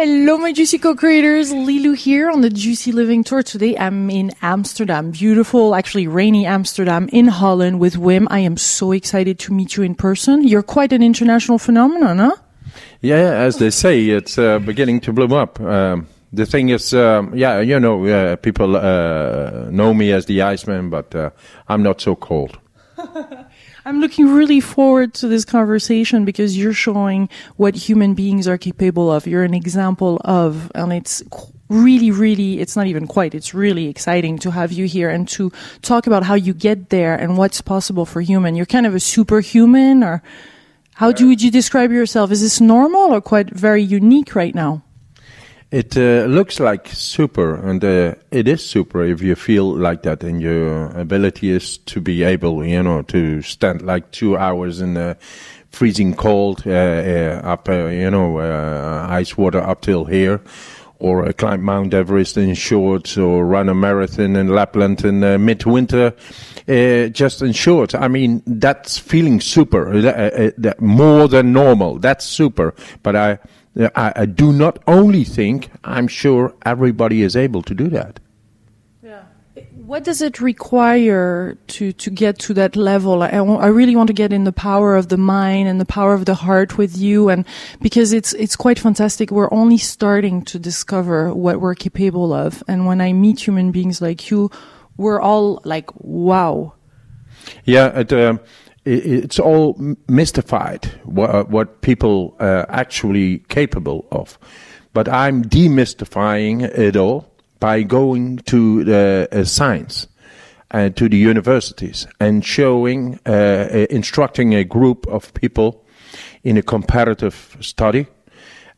Hello, my Juicy co-creators. Lilou here on the Juicy Living Tour. Today I'm in Amsterdam. Beautiful, actually rainy Amsterdam in Holland with Wim. I am so excited to meet you in person. You're quite an international phenomenon, huh? Yeah, as they say, it's uh, beginning to bloom up. Um, the thing is, um, yeah, you know, uh, people uh, know me as the Iceman, but uh, I'm not so cold. I'm looking really forward to this conversation because you're showing what human beings are capable of. You're an example of, and it's really, really, it's not even quite, it's really exciting to have you here and to talk about how you get there and what's possible for human. You're kind of a superhuman or how do, would you describe yourself? Is this normal or quite very unique right now? It uh, looks like super, and uh, it is super if you feel like that, and your ability is to be able, you know, to stand like two hours in the freezing cold uh, uh up, uh, you know, uh, ice water up till here, or climb Mount Everest in shorts, or run a marathon in Lapland in midwinter. just in short, I mean, that's feeling super, more than normal. That's super. But I, I, I do not only think, I'm sure everybody is able to do that. Yeah. What does it require to, to get to that level? I, I really want to get in the power of the mind and the power of the heart with you, and because it's it's quite fantastic. We're only starting to discover what we're capable of, and when I meet human beings like you, we're all like, wow. Yeah, it, uh, it's all mystified what, uh, what people are actually capable of. But I'm demystifying it all by going to the uh, science and to the universities and showing, uh, uh, instructing a group of people in a comparative study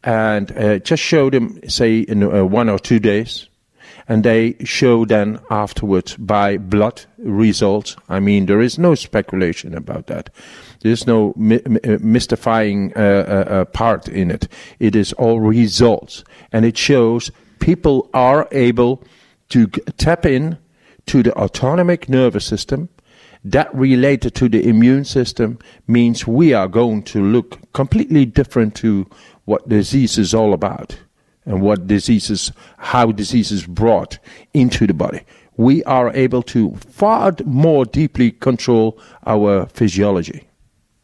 and uh, just show them, say, in uh, one or two days and they show then afterwards by blood results. I mean, there is no speculation about that. There's no mi- uh, mystifying uh, uh, uh, part in it. It is all results, and it shows people are able to tap in to the autonomic nervous system. That related to the immune system means we are going to look completely different to what disease is all about and what diseases, how diseases brought into the body. We are able to far more deeply control our physiology.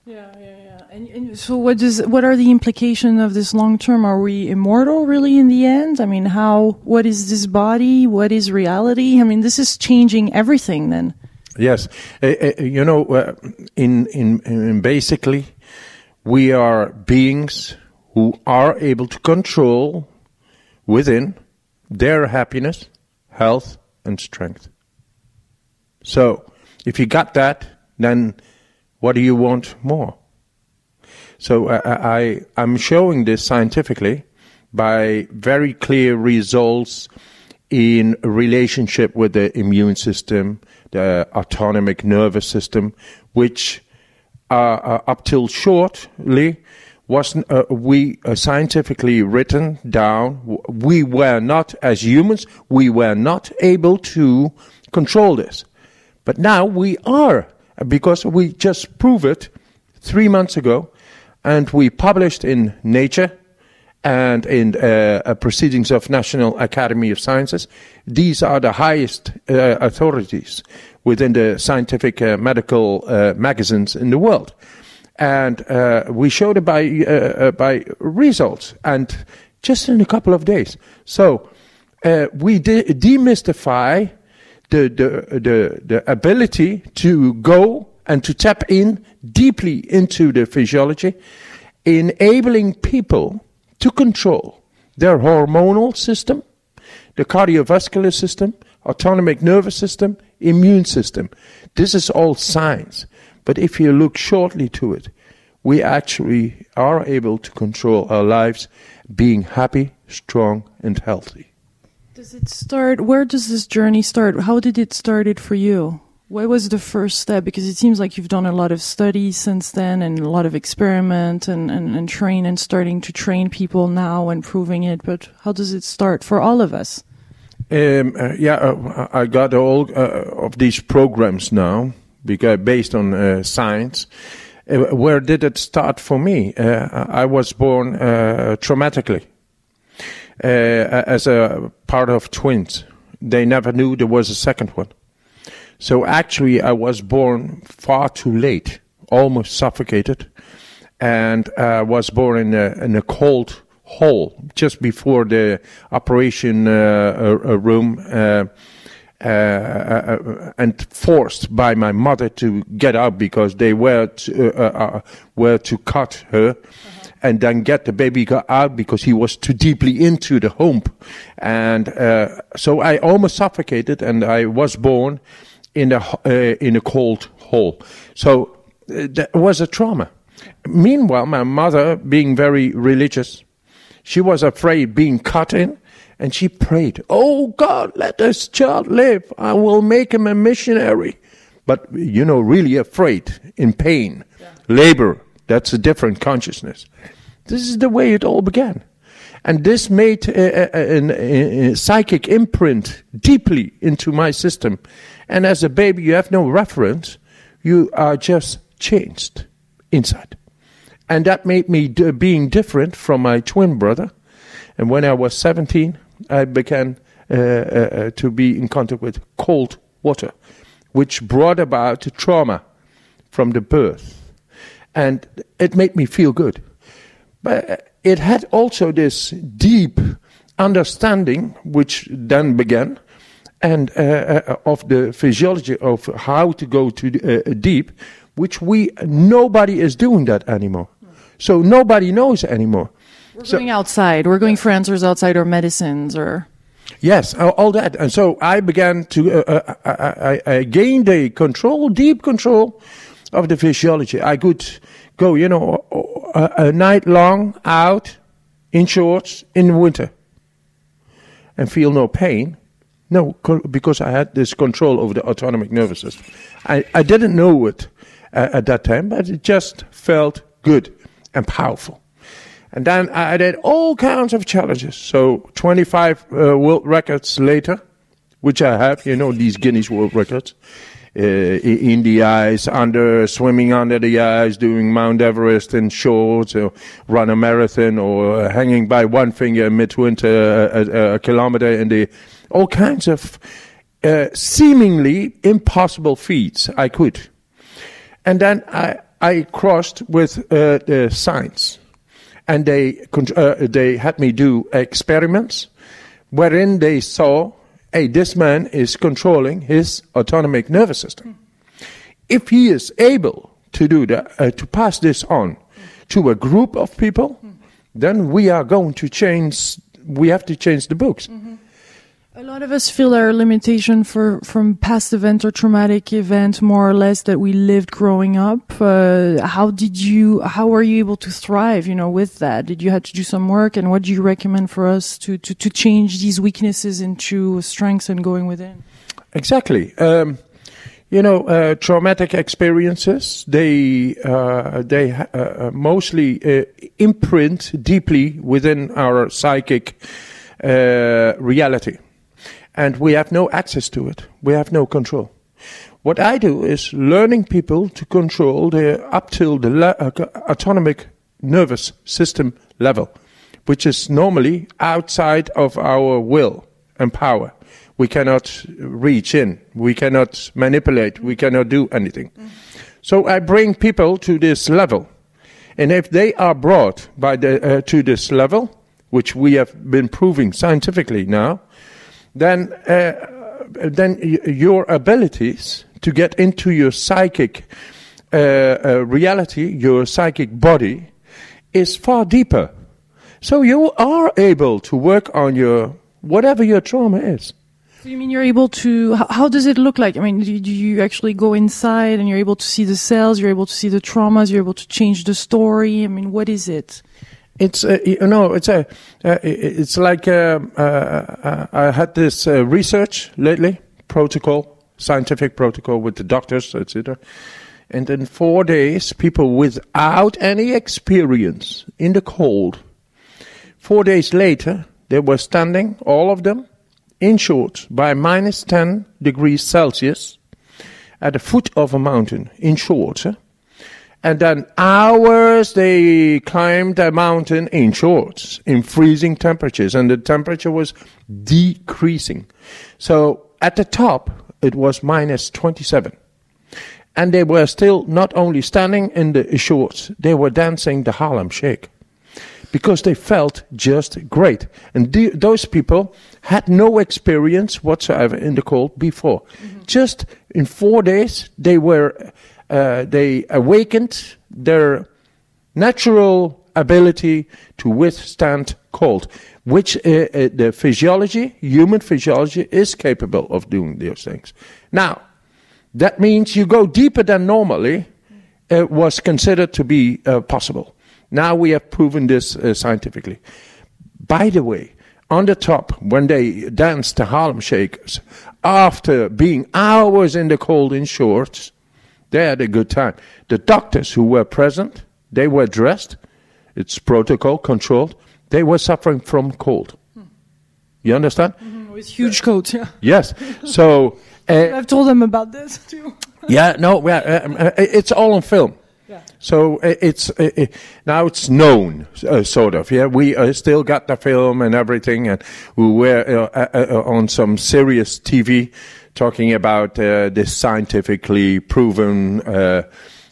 Yeah, yeah, yeah. And, and so, what does what are the implications of this long term? Are we immortal, really, in the end? I mean, how? What is this body? What is reality? I mean, this is changing everything. Then. Yes, uh, uh, you know, uh, in, in in basically, we are beings who are able to control within their happiness, health, and strength. So, if you got that, then what do you want more? So I, I I'm showing this scientifically by very clear results in relationship with the immune system, the autonomic nervous system, which uh, up till shortly wasn't uh, we uh, scientifically written down we were not as humans we were not able to control this. But now we are because we just proved it 3 months ago and we published in nature and in uh, proceedings of national academy of sciences. These are the highest uh, authorities within the scientific uh, medical uh, magazines in the world and uh, we showed it by uh, uh, by results, and just in a couple of days. So uh, we de- demystify the, the the the ability to go and to tap in deeply into the physiology, enabling people to control their hormonal system, the cardiovascular system, autonomic nervous system, immune system. This is all science. But if you look shortly to it, we actually are able to control our lives being happy, strong, and healthy. Does it start? Where does this journey start? How did it start it for you? What was the first step? Because it seems like you've done a lot of studies since then and a lot of experiment and, and, and train and starting to train people now and proving it. But how does it start for all of us? Um, uh, yeah, uh, I got all uh, of these programs now because based on uh, science. Uh, where did it start for me? Uh, I was born uh, traumatically. uh, as a part of twins. They never knew there was a second one. So actually, I was born far too late, almost suffocated, and was born in a, in a cold hole just before the operation room. Uh, uh, uh, and forced by my mother to get out because they were to, were to cut her and then get the baby out because he was too deeply into the home. And uh, so I almost suffocated and I was born in a, uh, in a cold hole. So uh, that was a trauma. Meanwhile, my mother, being very religious, she was afraid being cut in and she prayed, Oh God, let this child live. I will make him a missionary. But, you know, really afraid, in pain, yeah. labor. That's a different consciousness. This is the way it all began. And this made a, a, a, a, psychic imprint deeply into my system. And as a baby, you have no reference. You are just changed inside. And that made me d- being different from my twin brother. And when I was 17, I began uh, uh, uh, to be in contact with cold water, which brought about trauma from the birth. And it made me feel good. But it had also this deep understanding, which then began, and uh, of the physiology of how to go to uh, deep, which we nobody is doing that anymore. So nobody knows anymore. We're so, going outside. We're going for answers outside or medicines or. Yes, all that. And so I began to, uh, uh, I, I, gained a control, deep control of the physiology. I could go, you know, a, a night long out in shorts in the winter and feel no pain. No, because I had this control over the autonomic nervous system. I, I didn't know it uh, at that time, but it just felt good and powerful. And then I did all kinds of challenges. So 25 uh, world records later, which I have, you know, these Guinness World Records, uh, in the ice, under swimming under the ice, doing Mount Everest in shorts, or run a marathon, or hanging by one finger midwinter a, a, a kilometer in the all kinds of uh, seemingly impossible feats I could. And then I, I crossed with uh, the science and they uh, they had me do experiments wherein they saw, hey, this man is controlling his autonomic nervous system. If he is able to do that, uh, to pass this on to a group of people, then we are going to change. We have to change the books. Mm-hmm. A lot of us feel our limitation for from past event or traumatic event, more or less, that we lived growing up. Uh, how did you? How were you able to thrive? You know, with that, did you have to do some work? And what do you recommend for us to to, to change these weaknesses into strengths and going within? Exactly. Um, you know, uh, traumatic experiences they uh, they uh, mostly uh, imprint deeply within our psychic uh, reality and we have no access to it. We have no control. What I do is learning people to control their up till the le- uh, autonomic nervous system level, which is normally outside of our will and power. We cannot reach in. We cannot manipulate. We cannot do anything. Mm-hmm. So I bring people to this level. And if they are brought by the, uh, to this level, which we have been proving scientifically now, then uh, then your abilities to get into your psychic uh, uh, reality, your psychic body, is far deeper. So you are able to work on your whatever your trauma is. So you mean you're able to? How, how does it look like? I mean, do, do, you actually go inside and you're able to see the cells? You're able to see the traumas. You're able to change the story. I mean, what is it? It's uh, you know it's a uh, it's like uh, uh, uh I had this uh, research lately protocol scientific protocol with the doctors etc. And in four days, people without any experience in the cold. Four days later, they were standing, all of them, in shorts by minus 10 degrees Celsius at the foot of a mountain in shorts. And then hours they climbed a mountain in shorts, in freezing temperatures, and the temperature was decreasing. So at the top, it was minus 27. And they were still not only standing in the shorts, they were dancing the Harlem Shake because they felt just great. And the, those people had no experience whatsoever in the cold before. Mm-hmm. Just in four days, they were uh, they awakened their natural ability to withstand cold, which uh, uh, the physiology, human physiology, is capable of doing these things. Now, that means you go deeper than normally uh, was considered to be uh, possible. Now we have proven this uh, scientifically. By the way, on the top, when they danced the Harlem Shakers, after being hours in the cold in shorts, they had a good time. The doctors who were present, they were dressed. It's protocol controlled. They were suffering from cold. You understand? Mm-hmm, with huge coats, yeah. Yes. So uh, I've told them about this too. yeah, no, yeah, um, uh, it's all on film. Yeah. So uh, it's uh, uh, now it's known, uh, sort of. Yeah, we uh, still got the film and everything, and we were on some serious TV talking about uh, this scientifically proven. Uh,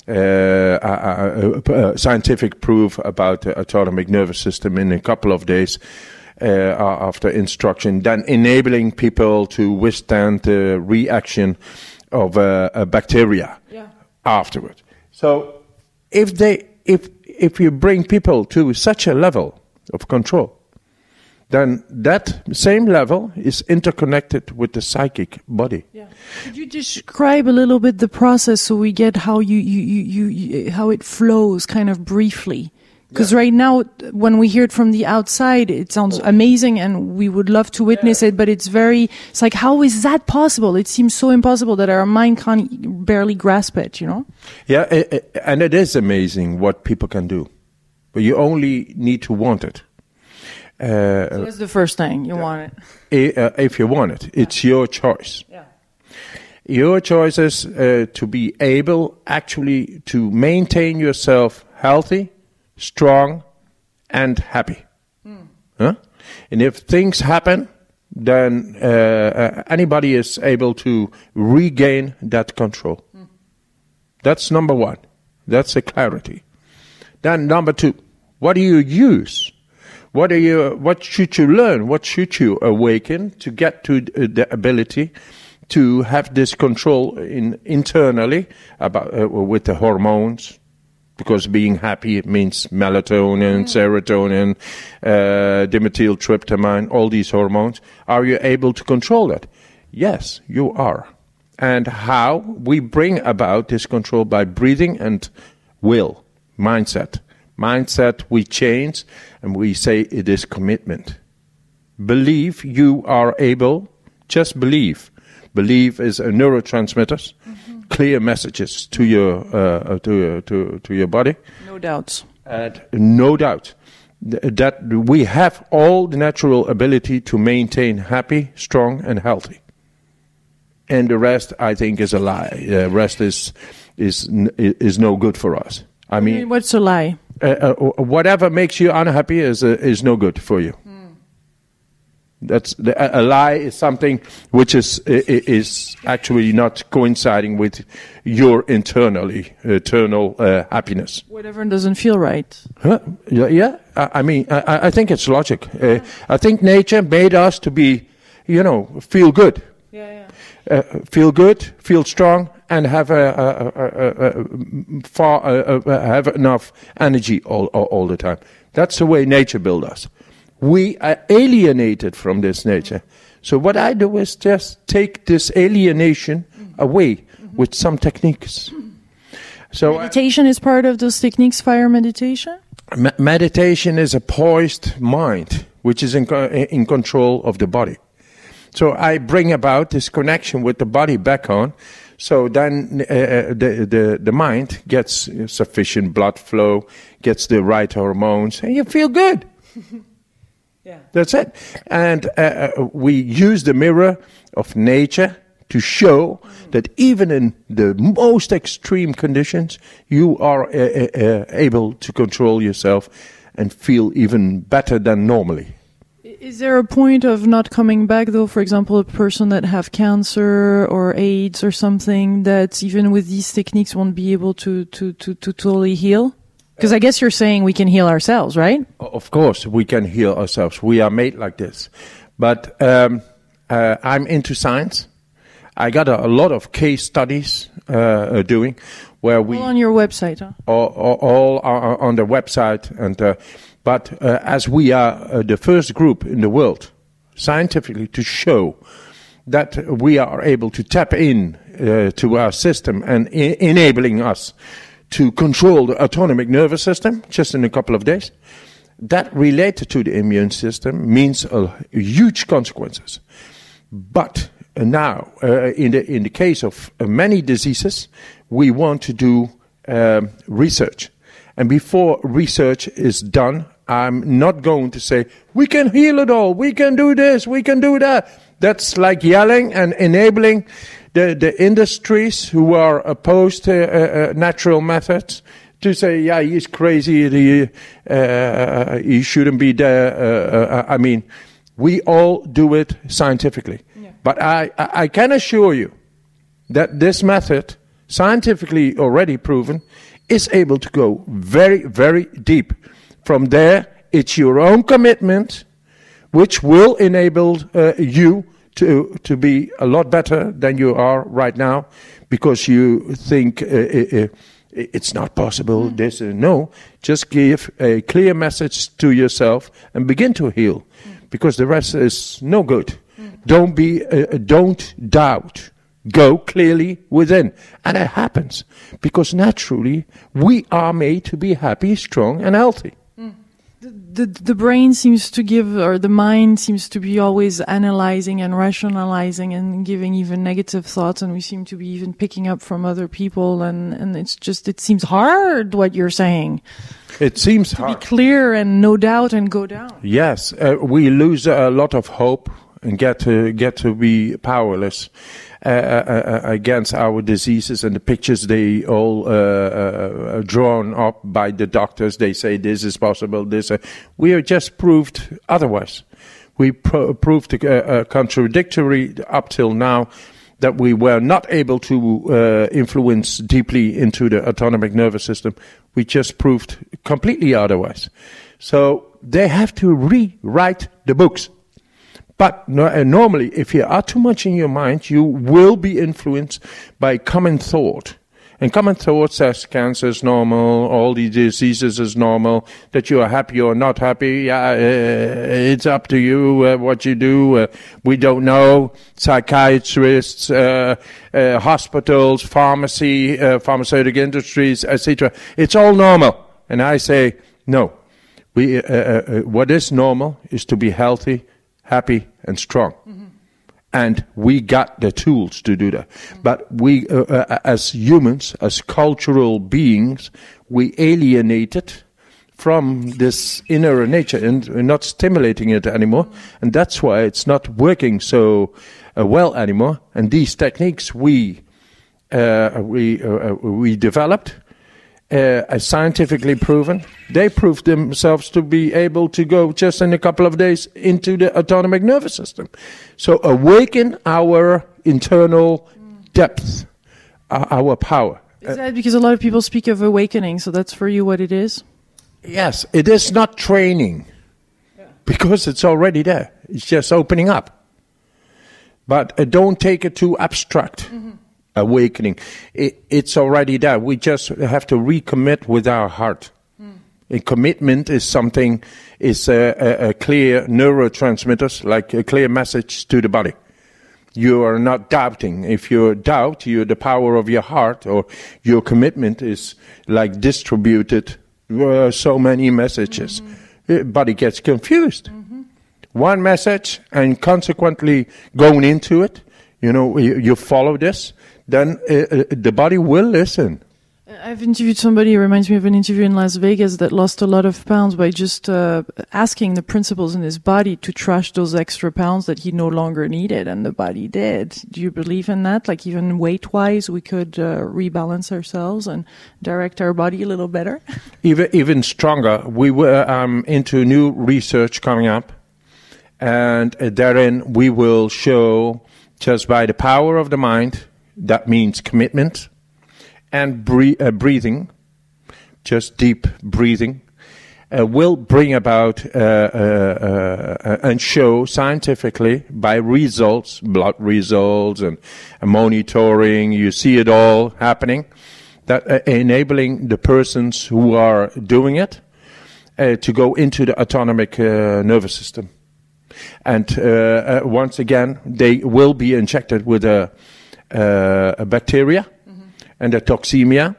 uh, scientific proof about the autonomic nervous system in a couple of days after instruction, then enabling people to withstand the reaction of a bacteria yeah. afterward. So if they if if you bring people to such a level of control, then that same level is interconnected with the psychic body. Yeah. Could you describe a little bit the process so we get how you, you, you, you how it flows kind of briefly? Because yeah. right now, when we hear it from the outside, it sounds oh. amazing and we would love to witness yeah. it, but it's very, it's like, how is that possible? It seems so impossible that our mind can't barely grasp it, you know? Yeah, it, it, and it is amazing what people can do. But you only need to want it. Uh, so that's the first thing, you want it. Uh, if you want it, it's your choice. Yeah. Your choice is uh, to be able actually to maintain yourself healthy strong, and happy. Mm. Huh? And if things happen, then uh, uh, anybody is able to regain that control. Mm. That's number one. That's a clarity. Then number two, what do you use? What are you? What should you learn? What should you awaken to get to the ability to have this control in internally about uh, with the hormones, because being happy it means melatonin, mm. serotonin, uh, dimethyltryptamine, all these hormones. Are you able to control that? Yes, you are. And how we bring about this control by breathing and will, mindset. Mindset we change and we say it is commitment. Believe you are able, just believe. Believe is a neurotransmitter. Mm-hmm clear messages to your uh, to your, to to your body. No doubts. And no doubt that we have all the natural ability to maintain happy, strong, and healthy. And the rest, I think, is a lie. The rest is is is no good for us. I mean, what's a lie? Uh, uh, whatever makes you unhappy is uh, is no good for you. That's the, a lie is something which is is actually not coinciding with your internally eternal uh, happiness. Whatever doesn't feel right. Huh? Yeah, yeah. I, I mean, I, I, think it's logic. Uh, I think nature made us to be, you know, feel good. Yeah, yeah. Uh, feel good, feel strong, and have a, a, a, a far have enough energy all, all, all the time. That's the way nature built us we are alienated from this nature. So what I do is just take this alienation away mm-hmm. with some techniques. So meditation I, is part of those techniques. Fire meditation. Me- meditation is a poised mind, which is in, co- in control of the body. So I bring about this connection with the body back on. So then uh, uh the, the the mind gets sufficient blood flow, gets the right hormones, and you feel good. Yeah. That's it. And uh, uh, we use the mirror of nature to show that even in the most extreme conditions, you are uh, uh, able to control yourself and feel even better than normally. Is there a point of not coming back though? For example, a person that have cancer or AIDS or something that even with these techniques won't be able to, to, to, to totally heal? Because I guess you're saying we can heal ourselves, right? Of course, we can heal ourselves. We are made like this. But um, uh, I'm into science. I got a, a lot of case studies uh, doing where we all on your website, huh? all, all, all are on the website. And uh, but uh, as we are uh, the first group in the world, scientifically, to show that we are able to tap in uh, to our system and I- enabling us to control the autonomic nervous system just in a couple of days, that related to the immune system means huge consequences. But now, uh, in the in the case of uh, many diseases, we want to do um, research, and before research is done, I'm not going to say we can heal it all, we can do this, we can do that. That's like yelling and enabling the the industries who are opposed to uh, uh, natural methods to say, yeah, he's crazy, he, uh, he shouldn't be there. Uh, uh, I mean, we all do it scientifically. But I, I I can assure you that this method, scientifically already proven, is able to go very, very deep. From there, it's your own commitment, which will enable uh, you to to be a lot better than you are right now, because you think uh, uh, uh, it's not possible. This uh, no, just give a clear message to yourself and begin to heal, because the rest is no good. Don't be, uh, don't doubt. Go clearly within. And it happens because naturally we are made to be happy, strong, and healthy. The the brain seems to give, or the mind seems to be always analyzing and rationalizing and giving even negative thoughts, and we seem to be even picking up from other people, and and it's just it seems hard what you're saying. It seems Be hard. clear and no doubt and go down. Yes, uh, we lose a lot of hope and get to get to be powerless against our diseases and the pictures they all uh, uh, drawn up by the doctors. They say this is possible. This uh, we are just proved otherwise. We pro- proved uh, uh, contradictory up till now that we were not able to uh, influence deeply into the autonomic nervous system. We just proved completely otherwise. So they have to rewrite the books. But no, uh, normally, if you are too much in your mind, you will be influenced by common thought. And common thought says cancer is normal, all these diseases is normal, that you are happy or not happy. Yeah, uh, it's up to you uh, what you do. Uh, we don't know. Psychiatrists, uh, uh, hospitals, pharmacy, uh, pharmaceutical industries, etc. It's all normal. And I say, no. We, uh, uh, uh, what is normal is to be healthy, happy, and strong. And we got the tools to do that. But we, uh, uh, as humans, as cultural beings, we alienated from this inner nature and we're not stimulating it anymore. And that's why it's not working so uh, well anymore. And these techniques we, uh, we, uh, uh, we developed uh, as scientifically proven. They proved themselves to be able to go just in a couple of days into the autonomic nervous system. So awaken our internal depth, uh, our power. Is that because a lot of people speak of awakening? So that's for you what it is. Yes, it is not training because it's already there. It's just opening up. But uh, don't take it too abstract. Awakening, it, it's already there. We just have to recommit with our heart. A commitment is something is a, a, a clear neurotransmitters, like a clear message to the body. You are not doubting. If you doubt, you the power of your heart or your commitment is like distributed uh, so many messages. Uh, Body gets confused. One message and consequently going into it, you know, you, you follow this, then uh, uh, the body will listen. Uh, I've interviewed somebody who reminds me of an interview in Las Vegas that lost a lot of pounds by just uh, asking the principles in his body to trash those extra pounds that he no longer needed, and the body did. Do you believe in that? Like even weight wise, we could uh, rebalance ourselves and direct our body a little better. even even stronger. We were um, into new research coming up, and uh, therein we will show just by the power of the mind. That means commitment and bre- uh, breathing, just deep breathing, uh, will bring about uh, uh, uh and show scientifically by results, blood results, and monitoring. You see it all happening. That uh, enabling the persons who are doing it to go into the autonomic nervous system, and once again they will be injected with a, a bacteria and the toxemia,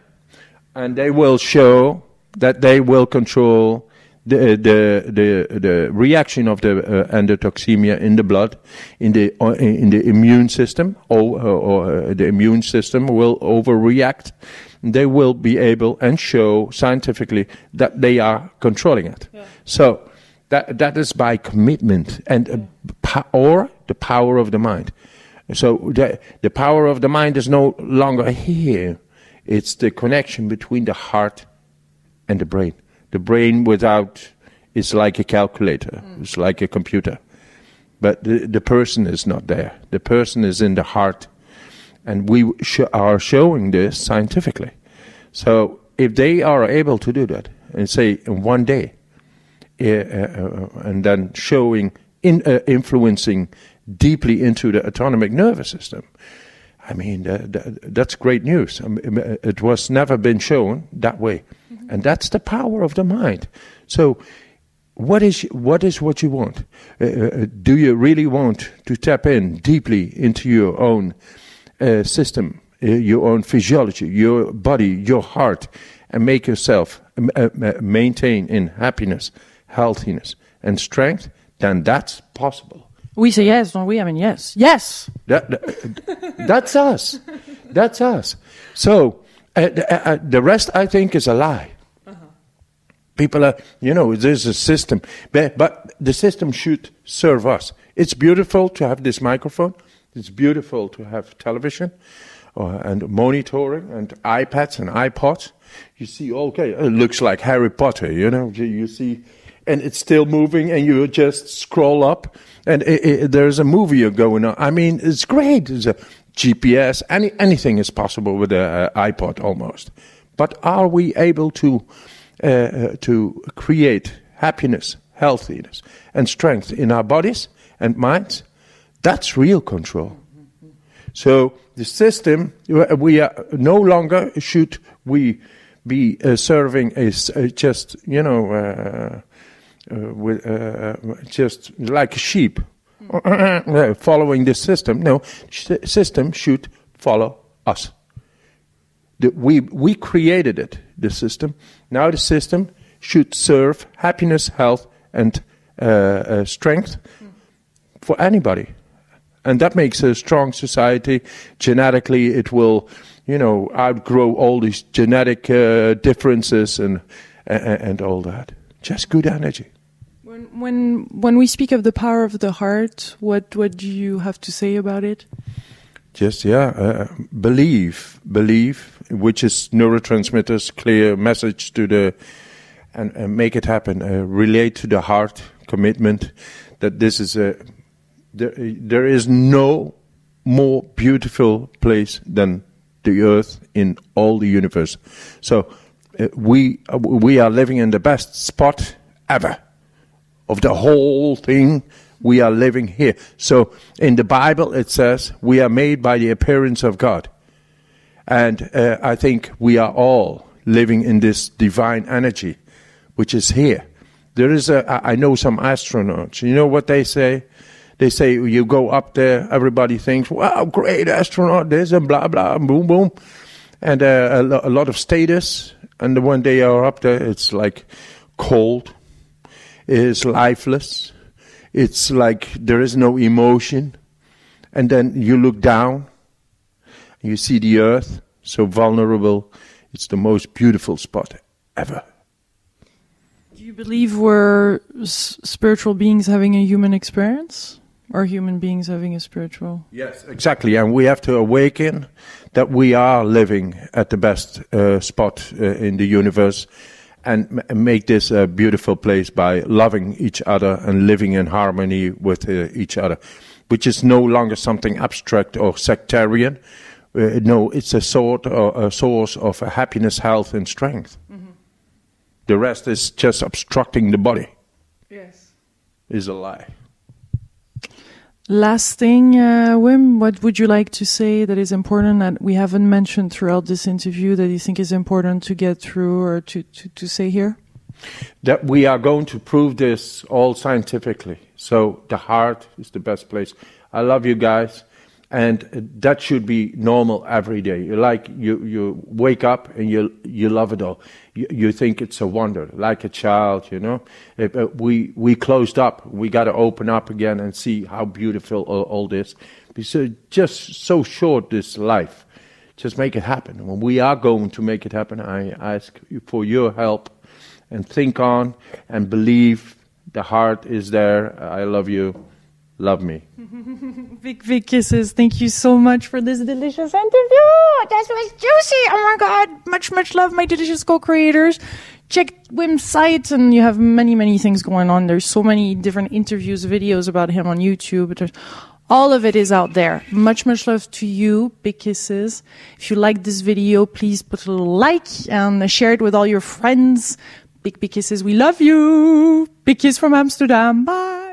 and they will show that they will control the the the, the reaction of the uh, endotoxemia in the blood, in the uh, in the immune system, or, or uh, the immune system will overreact. They will be able and show scientifically that they are controlling it. Yeah. So that that is by commitment and uh, or the power of the mind. So the, the power of the mind is no longer here. It's the connection between the heart and the brain. The brain without is like a calculator. Mm. It's like a computer. But the, the person is not there. The person is in the heart. And we sh- are showing this scientifically. So if they are able to do that, and say in one day, uh, uh, and then showing, in, uh, influencing deeply into the autonomic nervous system. I mean, that's great news. Um, it was never been shown that way, mm-hmm. and that's the power of the mind. So, what is what is what you want? Uh, uh, do you really want to tap in deeply into your own uh, system, uh, your own physiology, your body, your heart, and make yourself uh, maintain in happiness, healthiness, and strength? Then that's possible. We say yes, don't we? I mean, yes. Yes! That, that, that's us. That's us. So, uh, the, uh, uh, the rest, I think, is a lie. Uh-huh. People are, you know, there's a system, but, but the system should serve us. It's beautiful to have this microphone. It's beautiful to have television uh, and monitoring and iPads and iPods. You see, okay, it looks like Harry Potter, you know. You see and it's still moving, and you just scroll up, and it, it, there's a movie going on. I mean, it's great. There's a GPS. Any anything is possible with an iPod almost. But are we able to uh, to create happiness, healthiness, and strength in our bodies and minds? That's real control. So the system we are no longer should we be uh, serving as uh, just you know uh, with, uh, uh, just like a sheep following this system. No, system should follow us. The, we, we created it, the system. Now the system should serve happiness, health, and uh, uh, strength for anybody. And that makes a strong society. Genetically, it will, you know, outgrow all these genetic uh, differences and, and, and all that. Just good energy. When, when when we speak of the power of the heart, what what do you have to say about it? Just yeah, uh, believe, believe, which is neurotransmitters, clear message to the, and, and make it happen. Uh, relate to the heart, commitment, that this is a, there, there is no more beautiful place than the earth in all the universe. So uh, we uh, we are living in the best spot ever of the whole thing, we are living here. So in the Bible, it says we are made by the appearance of God. And uh, I think we are all living in this divine energy, which is here. There is a, I know some astronauts. You know what they say? They say you go up there, everybody thinks, wow, great astronaut, this and blah, blah, boom, boom. And uh, a, lo- a lot of status. And when they are up there, it's like cold is lifeless. It's like there is no emotion. And then you look down, you see the earth, so vulnerable. It's the most beautiful spot ever. Do you believe we're spiritual beings having a human experience? Or human beings having a spiritual? Yes, exactly. And we have to awaken that we are living at the best uh, spot uh, in the universe and m- make this a beautiful place by loving each other and living in harmony with uh, each other, which is no longer something abstract or sectarian. Uh, no, it's a sort of a source of happiness, health, and strength. The rest is just obstructing the body. Yes. Is a lie. Last thing, uh, Wim, what would you like to say that is important that we haven't mentioned throughout this interview that you think is important to get through or to, to, to say here? that we are going to prove this all scientifically. So the heart is the best place. I love you guys, and that should be normal every day. You like you you wake up and you you love it all. You, you think it's a wonder, like a child, you know. Uh, we we closed up. We got to open up again and see how beautiful all, all this. Because just so short this life. Just make it happen. When we are going to make it happen, I ask for your help and think on and believe the heart is there. I love you. Love me. Big, big kisses. Thank you so much for this delicious interview. That was juicy. Oh my God. Much, much love, my delicious co-creators. Check Wim's site and you have many, many things going on. There's so many different interviews, videos about him on YouTube. There's, all of it is out there. Much, much love to you. Big kisses. If you like this video, please put a little like and share it with all your friends. Big, big kisses. We love you. Big kiss from Amsterdam. Bye.